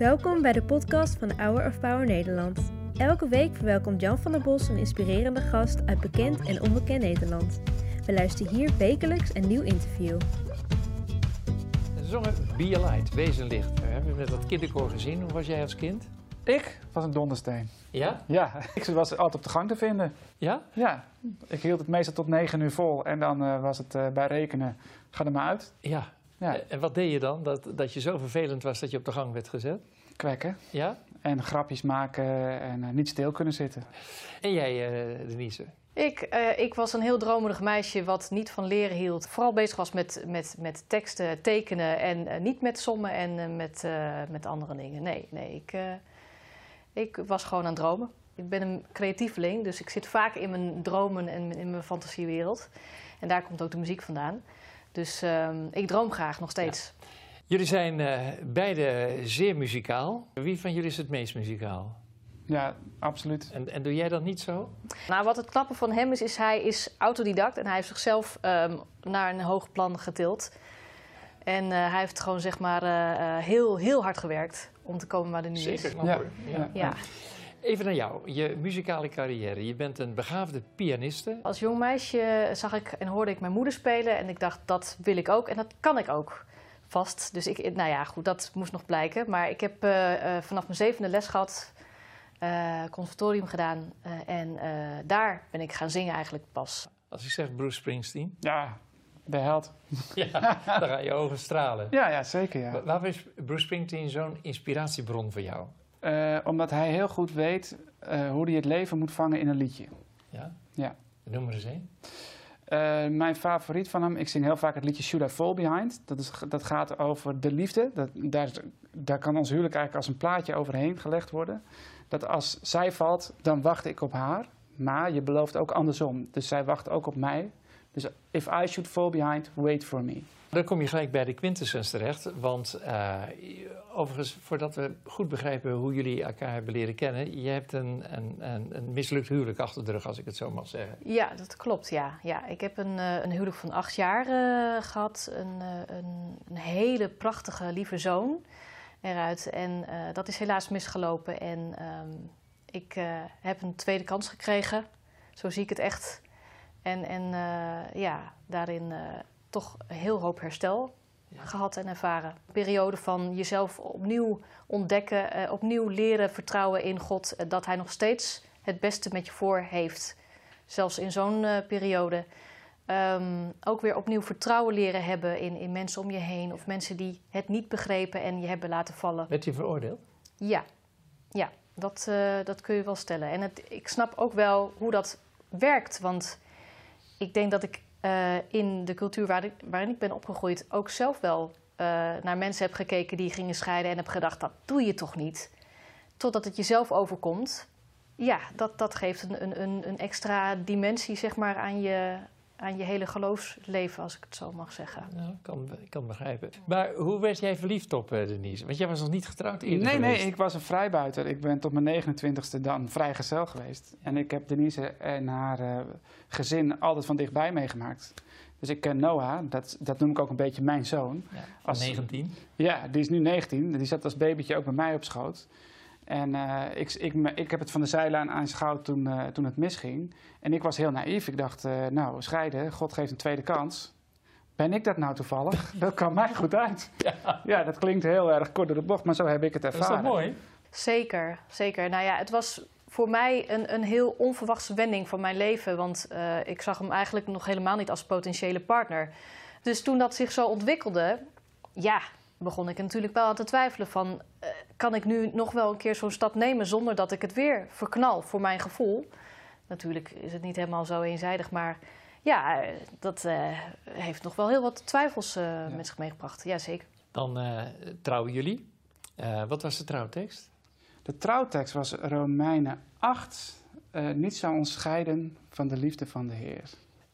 Welkom bij de podcast van Hour of Power Nederland. Elke week verwelkomt Jan van der Bos een inspirerende gast uit bekend en onbekend Nederland. We luisteren hier wekelijks een nieuw interview. Ze zongen Be a Light, Wees een licht. We hebben met dat kinderkoor gezien. Hoe was jij als kind? Ik was een dondersteen. Ja? Ja, ik was altijd op de gang te vinden. Ja? Ja, ik hield het meestal tot negen uur vol en dan eh, was het eh, bij rekenen, ga er maar uit. Ja. Ja, En wat deed je dan? Dat, dat je zo vervelend was dat je op de gang werd gezet? Kwekken Ja? en grapjes maken en eh, niet stil kunnen zitten. En jij, eh Denise? Ik, eh, ik was een heel dromerig meisje wat niet van leren hield. Vooral bezig was met, met, met teksten, tekenen en eh, niet met sommen en eh, met, eh, met andere dingen. Nee, nee ik, eh, ik was gewoon aan het dromen. Ik ben een creatieveling, dus ik zit vaak in mijn dromen en in mijn fantasiewereld. En daar komt ook de muziek vandaan. Dus ehm, ik droom graag nog steeds. Jullie zijn eh, beide zeer muzikaal. Wie van jullie is het meest muzikaal? Ja, absoluut. En, en doe jij dat niet zo? Nou, wat het knappe van hem is, is hij is autodidact en hij heeft zichzelf ehm, naar een hoog plan getild. En eh, hij heeft gewoon zeg maar eh, eh, heel, heel hard gewerkt om te komen waar hij nu is. Ja, hoor. ja. Ja. Even naar jou, je muzikale carrière. Je bent een begaafde pianiste. Als jong meisje zag ik en hoorde ik mijn moeder spelen en ik dacht dat wil ik ook en dat kan ik ook vast. Dus ik, nou ja, goed, dat moest nog blijken. Maar ik heb eh, eh, vanaf mijn zevende les gehad, eh, conservatorium gedaan eh, en eh, daar ben ik gaan zingen eigenlijk pas. Als ik zeg Bruce Springsteen, Ja, de held. ja, dan gaan je ogen stralen. Ja, ja zeker ja. Wa- Waarom is Bruce Springsteen zo'n inspiratiebron voor jou? Eh, omdat hij heel goed weet eh, hoe hij het leven moet vangen in een liedje. Ja? Ja. Noem er eens één. Eh, mijn favoriet van hem, ik zing heel vaak het liedje Should I Fall Behind. Dat, is, dat gaat over de liefde. Dat, daar, daar kan ons huwelijk eigenlijk als een plaatje overheen gelegd worden. Dat als zij valt, dan wacht ik op haar. Maar je belooft ook andersom. Dus zij wacht ook op mij. Dus if I should fall behind, wait for me. Dan kom je gelijk bij de quintessens terecht. Want eh, overigens, voordat we goed begrijpen hoe jullie elkaar hebben leren kennen... je hebt een, een, een, een mislukt huwelijk achter de rug, als ik het zo mag zeggen. Ja, dat klopt. Ja. Ja, ik heb een, eh, een huwelijk van acht jaar eh, gehad. Een, eh, een, een hele prachtige, lieve zoon eruit. En eh, dat is helaas misgelopen. En ehm, ik eh, heb een tweede kans gekregen. Zo zie ik het echt. En, en eh, ja, daarin eh, toch een heel hoop herstel gehad en ervaren. Een periode van jezelf opnieuw ontdekken, eh, opnieuw leren vertrouwen in God. dat Hij nog steeds het beste met je voor heeft. Zelfs in zo'n periode. Ehm, ook weer opnieuw vertrouwen leren hebben in, in mensen om je heen. Of mensen die het niet begrepen en je hebben laten vallen. Werd je veroordeeld? Ja, ja dat, dat kun je wel stellen. En het, ik snap ook wel hoe dat werkt. Want ik denk dat ik eh, in de cultuur waar waarin ik ben opgegroeid ook zelf wel eh, naar mensen heb gekeken die gingen scheiden en heb gedacht, dat doe je toch niet? Totdat het jezelf overkomt. Ja, dat, dat geeft een, een, een extra dimensie zeg maar, aan, je, aan je hele geloofsleven, als ik het zo mag zeggen. Ik kan, ik kan begrijpen. Maar hoe werd jij verliefd op eh, Denise? Want jij was nog niet getrouwd eerder Nee, nee, ik was een vrijbuiter. Ik ben tot mijn 29ste dan vrijgezel geweest. En ik heb Denise en haar eh, gezin altijd van dichtbij meegemaakt. Dus ik ken Noah, dat, dat noem ik ook een beetje mijn zoon. Ja, Als- 19. Ja, die is nu 19. Die zat als babytje ook bij mij op schoot. En eh, ik, ik, ik heb het van de zijlijn aanschouwd toen, eh, toen het misging. En ik was heel naïef. Ik dacht, eh, nou, scheiden, God geeft een tweede kans. Ben ik dat nou toevallig? Dat kwam mij goed uit. Ja, Ja, dat klinkt heel erg kort door de bocht, maar zo heb ik het dat is ervaren. toch mooi? Zeker, zeker. Nou ja, het was voor mij een, een heel onverwachte wending van mijn leven. Want eh, ik zag hem eigenlijk nog helemaal niet als potentiële partner. Dus toen dat zich zo ontwikkelde, ja, begon ik natuurlijk wel aan te twijfelen van... kan ik nu nog wel een keer zo'n stap nemen zonder dat ik het weer verknal voor mijn gevoel? Natuurlijk is het niet helemaal zo eenzijdig, maar ja, dat eh, heeft nog wel heel wat twijfels eh, met zich meegebracht. Jazeker. Dan eh, trouwen jullie. Eh, wat was de trouwtekst? De trouwtekst was Romeinen 8. eh, niet zou ons scheiden van de liefde van de Heer.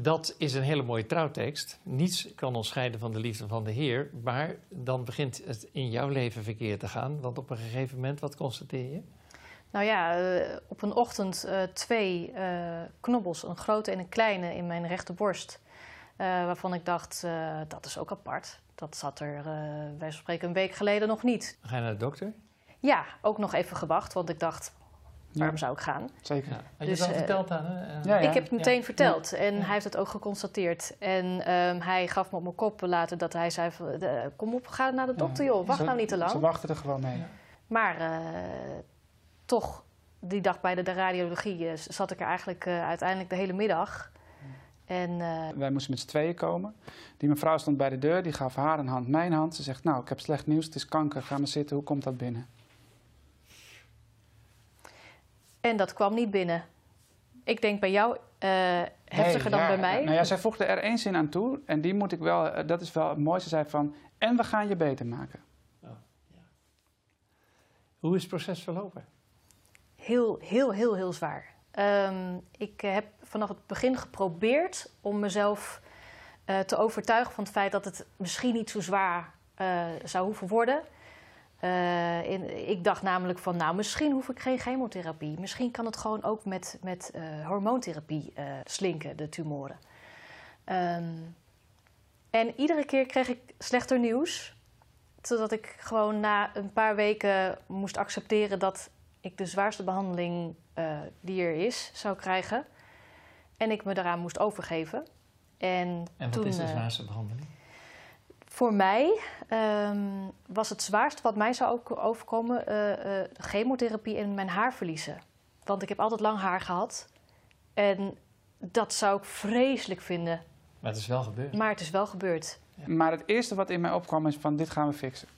Dat is een hele mooie trouwtekst. Niets kan ons scheiden van de liefde van de Heer. Maar dan begint het in jouw leven verkeerd te gaan. Want op een gegeven moment, wat constateer je? Nou ja, eh, op een ochtend eh, twee eh, knobbels, een grote en een kleine, in mijn rechterborst. Eh, waarvan ik dacht, dat is ook apart. Dat zat er, wij spreken, een week geleden nog niet. Ga je naar de dokter? ja, ook nog even gewacht, want ik dacht, waarom zou ik gaan? Zeker. Ja. Had je Dus, het al eh, verteld aan hè? Eh, Ja, ja. Ik heb het meteen Ja. verteld en Ja. hij heeft het ook geconstateerd. En ehm, hij gaf me op mijn kop later dat hij zei: van, eh, Kom op, ga naar de dokter, joh. Wacht Ze- nou niet te Ze lang. wachten er gewoon mee. Ja. Maar eh, toch, die dag bij de, de radiologie zat ik er eigenlijk eh, uiteindelijk de hele middag. En eh, Wij moesten met z'n tweeën komen. Die mevrouw stond bij de deur, die gaf haar een hand, mijn hand. Ze zegt, nou, ik heb slecht nieuws, het is kanker, ga maar zitten, hoe komt dat binnen? En dat kwam niet binnen. Ik denk bij jou eh, heftiger dan ja, bij mij. Nou ja, zij voegde er één zin aan toe en die moet ik wel, eh, dat is wel het mooiste. Ze zei van, en we gaan je beter maken. Hoe is het proces verlopen? Heel, heel, heel, heel zwaar. Ehm, ik eh, heb vanaf het begin geprobeerd om mezelf eh, te overtuigen van het feit dat het misschien niet zo zwaar eh, zou hoeven worden. Eh, in, ik dacht namelijk van, nou, misschien hoef ik geen chemotherapie. Misschien kan het gewoon ook met, met eh, hormoontherapie eh, slinken, de tumoren. Ehm, en iedere keer kreeg ik slechter nieuws. Totdat ik gewoon na een paar weken moest accepteren dat ik de zwaarste behandeling eh, die er is zou krijgen. En ik me daaraan moest overgeven. En, En wat toen, is de zwaarste behandeling? Voor mij ehm, was het zwaarste wat mij zou ook overkomen eh, eh, chemotherapie en mijn haar verliezen. Want ik heb altijd lang haar gehad. En dat zou ik vreselijk vinden. Maar het is wel gebeurd. Maar het is wel gebeurd. Maar het eerste wat in mij opkwam is van, dit gaan we fixen.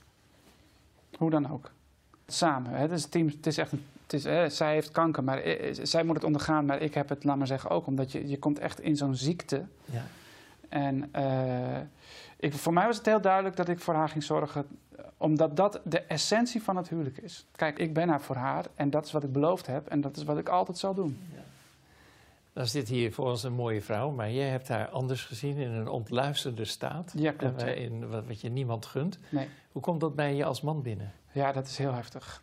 Hoe dan ook. Samen. Hè? Dus het, team, het is echt een, het is, hè, zij heeft kanker, maar eh, zij moet het ondergaan. Maar ik heb het, laat maar zeggen, ook. Omdat je, je komt echt in zo'n ziekte. Ja. En eh, ik, voor mij was het heel duidelijk dat ik voor haar ging zorgen, eh, omdat dat de essentie van het huwelijk is. Kijk, ik ben er voor haar en dat is wat ik beloofd heb en dat is wat ik altijd zal doen. Dan zit hier voor ons een mooie vrouw, maar jij hebt haar anders gezien in een ontluisterde staat. Ja, klopt. Wat, wat je niemand gunt. Nee. Hoe komt dat bij je als man binnen? Ja, dat is heel heftig.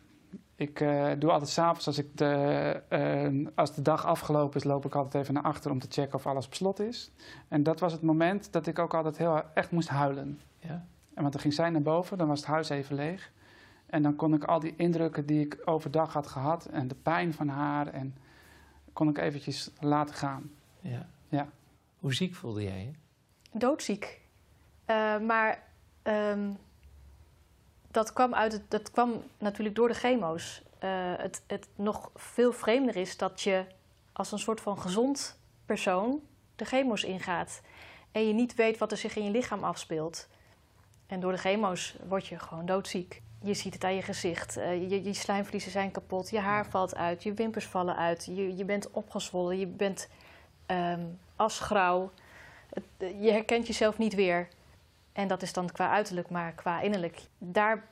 Ik eh, doe altijd s'avonds, als, ik de, eh, als de dag afgelopen is, loop ik altijd even naar achter om te checken of alles op slot is. En dat was het moment dat ik ook altijd heel echt moest huilen. Ja? En want dan ging zij naar boven, dan was het huis even leeg. En dan kon ik al die indrukken die ik overdag had gehad en de pijn van haar, en kon ik eventjes laten gaan. ja. Ja. Hoe ziek voelde jij je? doodziek. Eh, maar ehm, dat, kwam uit het, dat kwam natuurlijk door de chemo's. Eh, het, het nog veel vreemder is dat je als een soort van gezond persoon de chemo's ingaat. En je niet weet wat er zich in je lichaam afspeelt. En door de chemo's word je gewoon doodziek. Je ziet het aan je gezicht. eh, je, je slijmvliezen zijn kapot. Je haar valt uit. Je wimpers vallen uit. Je, je bent opgezwollen. Je bent ehm asgrauw. Het- je herkent jezelf niet weer. En dat is dan qua uiterlijk, maar qua innerlijk. Daar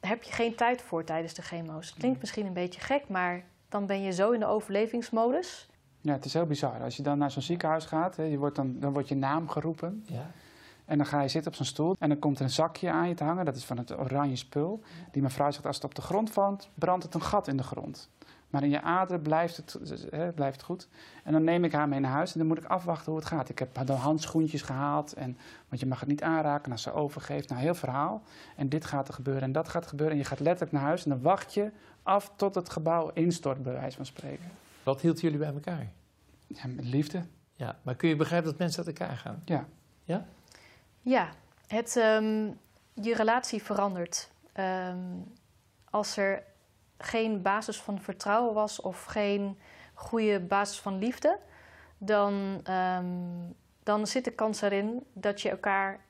heb je geen tijd voor tijdens de chemo's. Klinkt misschien een beetje gek, maar dan ben je zo in de overlevingsmodus. Ja, het is heel bizar. Als je dan naar zo'n ziekenhuis gaat, hè, je wordt dan, dan wordt je naam geroepen. Ja. En dan ga je zitten op zo'n stoel en dan komt er een zakje aan je te hangen. Dat is van het oranje spul. Die mevrouw zegt, als het op de grond valt, brandt het een gat in de grond. Maar in je aderen blijft het, hè, blijft het goed. En dan neem ik haar mee naar huis en dan moet ik afwachten hoe het gaat. Ik heb dan handschoentjes gehaald, en, want je mag het niet aanraken als ze overgeeft. Nou, heel verhaal. En dit gaat er gebeuren en dat gaat er gebeuren. En je gaat letterlijk naar huis en dan wacht je af tot het gebouw instort, bij wijze van spreken. Wat hield jullie bij elkaar? Ja, met liefde. Ja. Maar kun je begrijpen dat mensen uit elkaar gaan? Ja. Ja, het, ehm, je relatie verandert. Ehm, als er geen basis van vertrouwen was of geen goede basis van liefde, dan, ehm, dan zit de kans erin dat je elkaar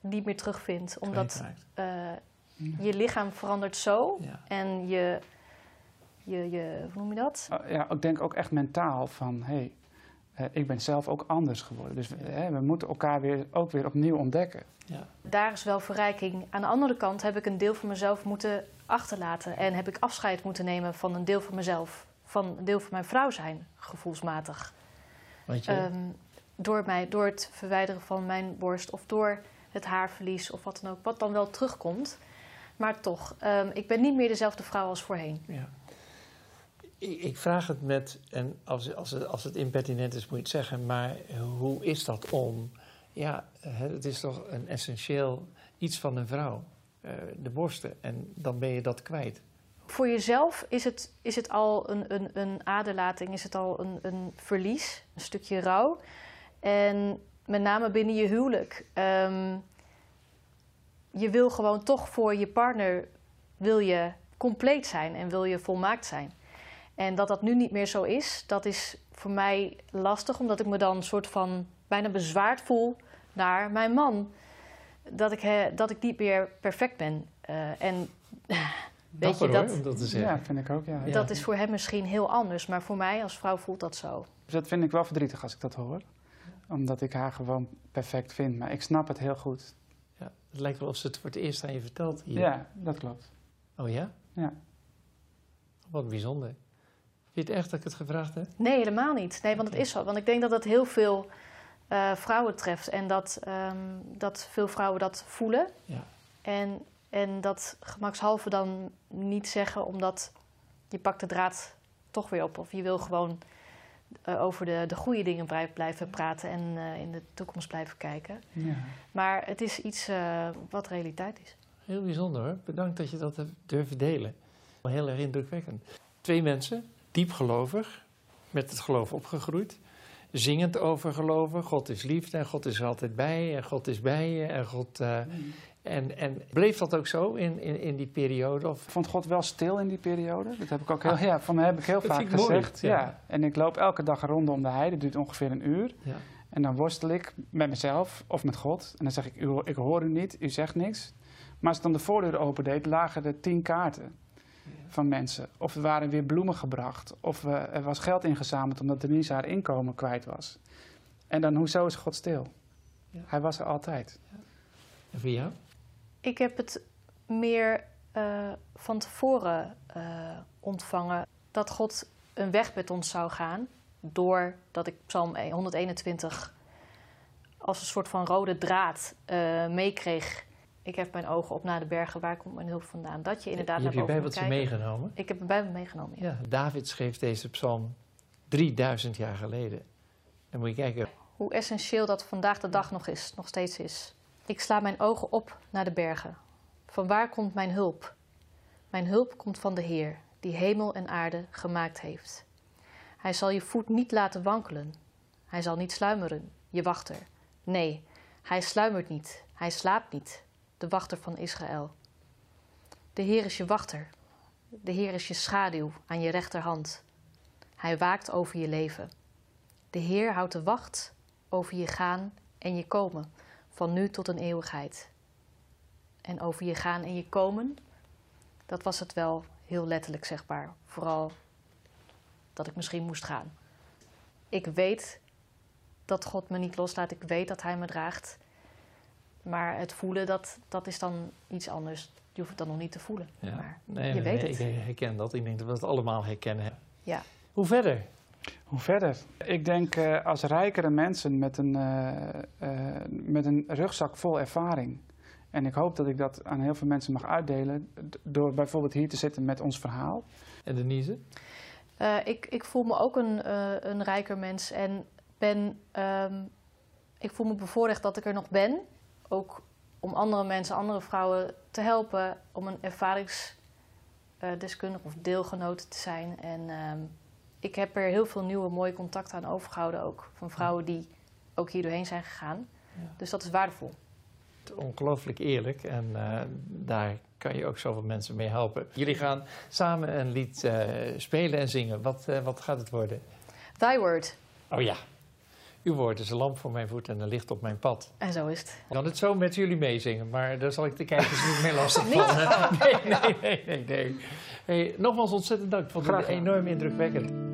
niet meer terugvindt. Omdat eh, je lichaam verandert zo Ja. en je, je, je, hoe noem je dat? Uh, ja, ik denk ook echt mentaal van, hé, hey, eh, ik ben zelf ook anders geworden. Dus we moeten elkaar weer, ook weer opnieuw ontdekken. Ja. Daar is wel verrijking. Aan de andere kant heb ik een deel van mezelf moeten achterlaten. En heb ik afscheid moeten nemen van een deel van mezelf. Van een deel van mijn vrouw zijn, gevoelsmatig. Want je, Ehm, door, mij, door het verwijderen van mijn borst of door het haarverlies of wat dan ook. Wat dan wel terugkomt. Maar toch, ehm, ik ben niet meer dezelfde vrouw als voorheen. ja. ik, ik vraag het met, en als, als, het, als het impertinent is moet je het zeggen, maar hoe is dat om... Ja, het is toch een essentieel iets van een vrouw. Eh, de borsten. En dan ben je dat kwijt. voor jezelf is het, is het al een, een, een aderlating, is het al een, een verlies, een stukje rouw. En met name binnen je huwelijk. Ehm, je wil gewoon toch voor je partner wil je compleet zijn en wil je volmaakt zijn. En dat dat nu niet meer zo is, dat is voor mij lastig, omdat ik me dan een soort van bijna bezwaard voel naar mijn man. Dat ik, he, dat ik niet meer perfect ben. Uh, en weet je dat? Hoor, dat te zeggen. Ja, vind ik ook. Ja. Dat is voor hem misschien heel anders, maar voor mij als vrouw voelt dat zo. Dus dat vind ik wel verdrietig als ik dat hoor. Omdat ik haar gewoon perfect vind. Maar ik snap het heel goed. Ja, het lijkt wel of ze het voor het eerst aan je vertelt hier. Ja, dat klopt. Oh ja? Ja. Wat bijzonder. Vind je het echt dat ik het gevraagd heb? Nee, helemaal niet. Nee, want het is zo. Want ik denk dat dat heel veel uh, vrouwen treft. En dat, um, dat veel vrouwen dat voelen. Ja. En, en dat gemakshalve dan niet zeggen omdat je pakt de draad toch weer op. Of je wil gewoon uh, over de, de goede dingen blijven praten en uh, in de toekomst blijven kijken. Ja. Maar het is iets wat realiteit is. Heel bijzonder hoor. Bedankt dat je dat hebt durven delen. Heel erg indrukwekkend. Twee mensen, diep gelovig, met het geloof opgegroeid. Zingend over geloven. God is liefde en God is altijd bij en God is bij je en God... Uh, en, en bleef dat ook zo in, in, in die periode? Of? Vond God wel stil in die periode? Dat heb ik ook heel, ah, ja, van me heb ik heel vaak gezegd. Mooi, ja. En ik loop elke dag rondom de heide, dat duurt ongeveer een uur. Ja. En dan worstel ik met mezelf of met God. En dan zeg ik, u, ik hoor u niet, u zegt niks. Maar als ik dan de voordeur opendeed, lagen er tien kaarten van mensen. Of er waren weer bloemen gebracht. Of er was geld ingezameld omdat Denise haar inkomen kwijt was. En dan, hoezo is God stil? Ja. Hij was er altijd. Ja. En voor jou? Ik heb het meer uh, van tevoren uh, ontvangen dat God een weg met ons zou gaan. Doordat ik Psalm 121 als een soort van rode draad uh, meekreeg ik heb mijn ogen op naar de bergen, waar komt mijn hulp vandaan? Dat je inderdaad je naar boven Je hebt je Bijbeltje meegenomen? Ik heb een Bijbel meegenomen, ja. ja. David schreef deze psalm 3000 jaar geleden. Dan moet je kijken. Hoe essentieel dat vandaag de dag nog, is, nog steeds is. Ik sla mijn ogen op naar de bergen. Van waar komt mijn hulp? Mijn hulp komt van de Heer, die hemel en aarde gemaakt heeft. Hij zal je voet niet laten wankelen. Hij zal niet sluimeren, je wachter. Nee, hij sluimert niet, hij slaapt niet de wachter van Israël. De Heer is je wachter. De Heer is je schaduw aan je rechterhand. Hij waakt over je leven. De Heer houdt de wacht over je gaan en je komen, van nu tot een eeuwigheid. En over je gaan en je komen, dat was het wel heel letterlijk zegbaar. Vooral dat ik misschien moest gaan. Ik weet dat God me niet loslaat. Ik weet dat Hij me draagt. Maar het voelen, dat, dat is dan iets anders. Je hoeft het dan nog niet te voelen. Ja. Maar nee, je weet het. Ik herken dat. Ik denk dat we het allemaal herkennen. Ja. Hoe verder? Hoe verder? Ik denk uh, als rijkere mensen met een, uh, uh, met een rugzak vol ervaring. En ik hoop dat ik dat aan heel veel mensen mag uitdelen. Door bijvoorbeeld hier te zitten met ons verhaal. En Denise? ik, ik voel me ook een, een rijker mens. En ben, um, ik voel me bevoorrecht dat ik er nog ben ook om andere mensen, andere vrouwen te helpen om een ervaringsdeskundige of deelgenoot te zijn. En ehm, ik heb er heel veel nieuwe mooie contacten aan overgehouden ook. Van vrouwen die ook hier doorheen zijn gegaan. Dus dat is waardevol. Ongelooflijk eerlijk en uh, daar kan je ook zoveel mensen mee helpen. Jullie gaan samen een lied uh, spelen en zingen. Wat, uh, wat gaat het worden? Thy Word. Oh ja, uw woord is een lamp voor mijn voet en een licht op mijn pad. En zo is het. Ik kan het zo met jullie meezingen, maar daar zal ik de kijkers niet meer lastig van. Nee, nee, nee, nee. nee. Hey, nogmaals ontzettend dank. Ik vond het enorm indrukwekkend.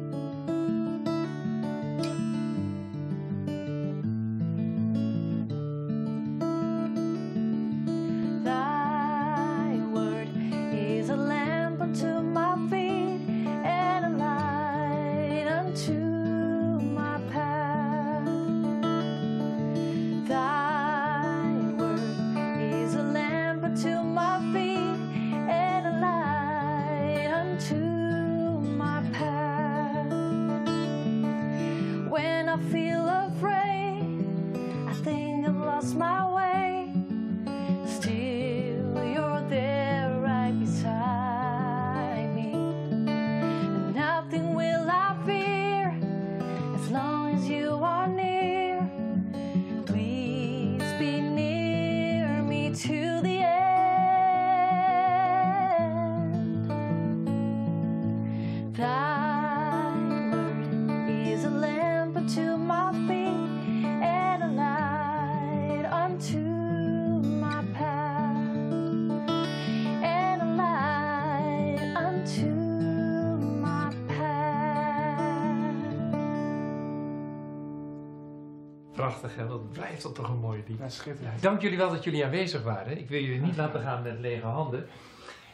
Prachtig, hè? Dat blijft toch een mooi lied. Ja, Ja, schitterend. dank jullie wel dat jullie aanwezig waren. Ik wil jullie niet laten gaan met lege handen.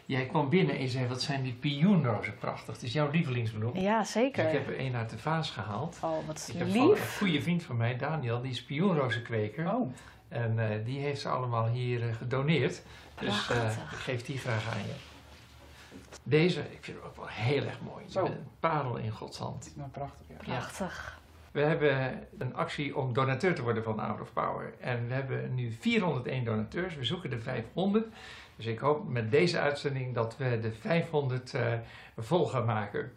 Jij kwam binnen en zei, wat zijn die pioenrozen prachtig. Het is jouw lievelingsbloem. Ja, Dus zeker. ik heb er één uit de vaas gehaald. Oh, wat Ik heb van een lief. goede vriend van mij, Daniel, die is pioenrozenkweker. Oh, En eh, die heeft ze allemaal hier eh, gedoneerd. Dus eh, Prachtig. ik geef die graag aan je. Deze, ik vind hem ook wel heel erg mooi. Zo. Een parel in Gods hand. nou prachtig. Ja. Prachtig. We hebben een actie om donateur te worden van Hour of Power. En we hebben nu 401 donateurs. We zoeken de 500. Dus ik hoop met deze uitzending dat we de 500 eh, vol gaan maken.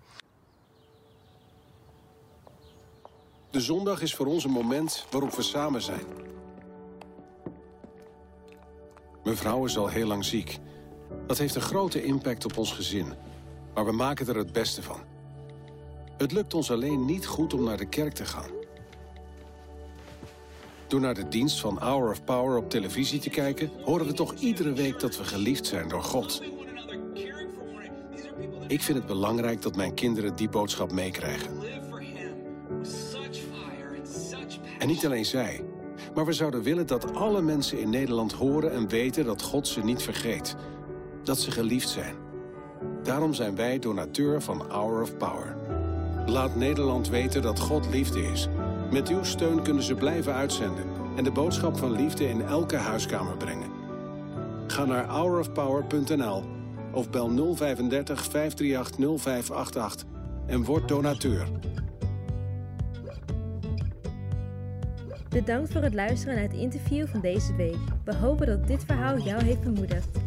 De zondag is voor ons een moment waarop we samen zijn. Mijn vrouw is al heel lang ziek. Dat heeft een grote impact op ons gezin. Maar we maken er het beste van. Het lukt ons alleen niet goed om naar de kerk te gaan. Door naar de dienst van Hour of Power op televisie te kijken... horen we toch iedere week dat we geliefd zijn door God. Ik vind het belangrijk dat mijn kinderen die boodschap meekrijgen. En niet alleen zij. Maar we zouden willen dat alle mensen in Nederland horen en weten dat God ze niet vergeet. Dat ze geliefd zijn. Daarom zijn wij donateur van Hour of Power. Laat Nederland weten dat God liefde is. Met uw steun kunnen ze blijven uitzenden en de boodschap van liefde in elke huiskamer brengen. Ga naar hourofpower.nl of bel 035 538 0588 en word donateur. Bedankt voor het luisteren naar het interview van deze week. We hopen dat dit verhaal jou heeft bemoedigd.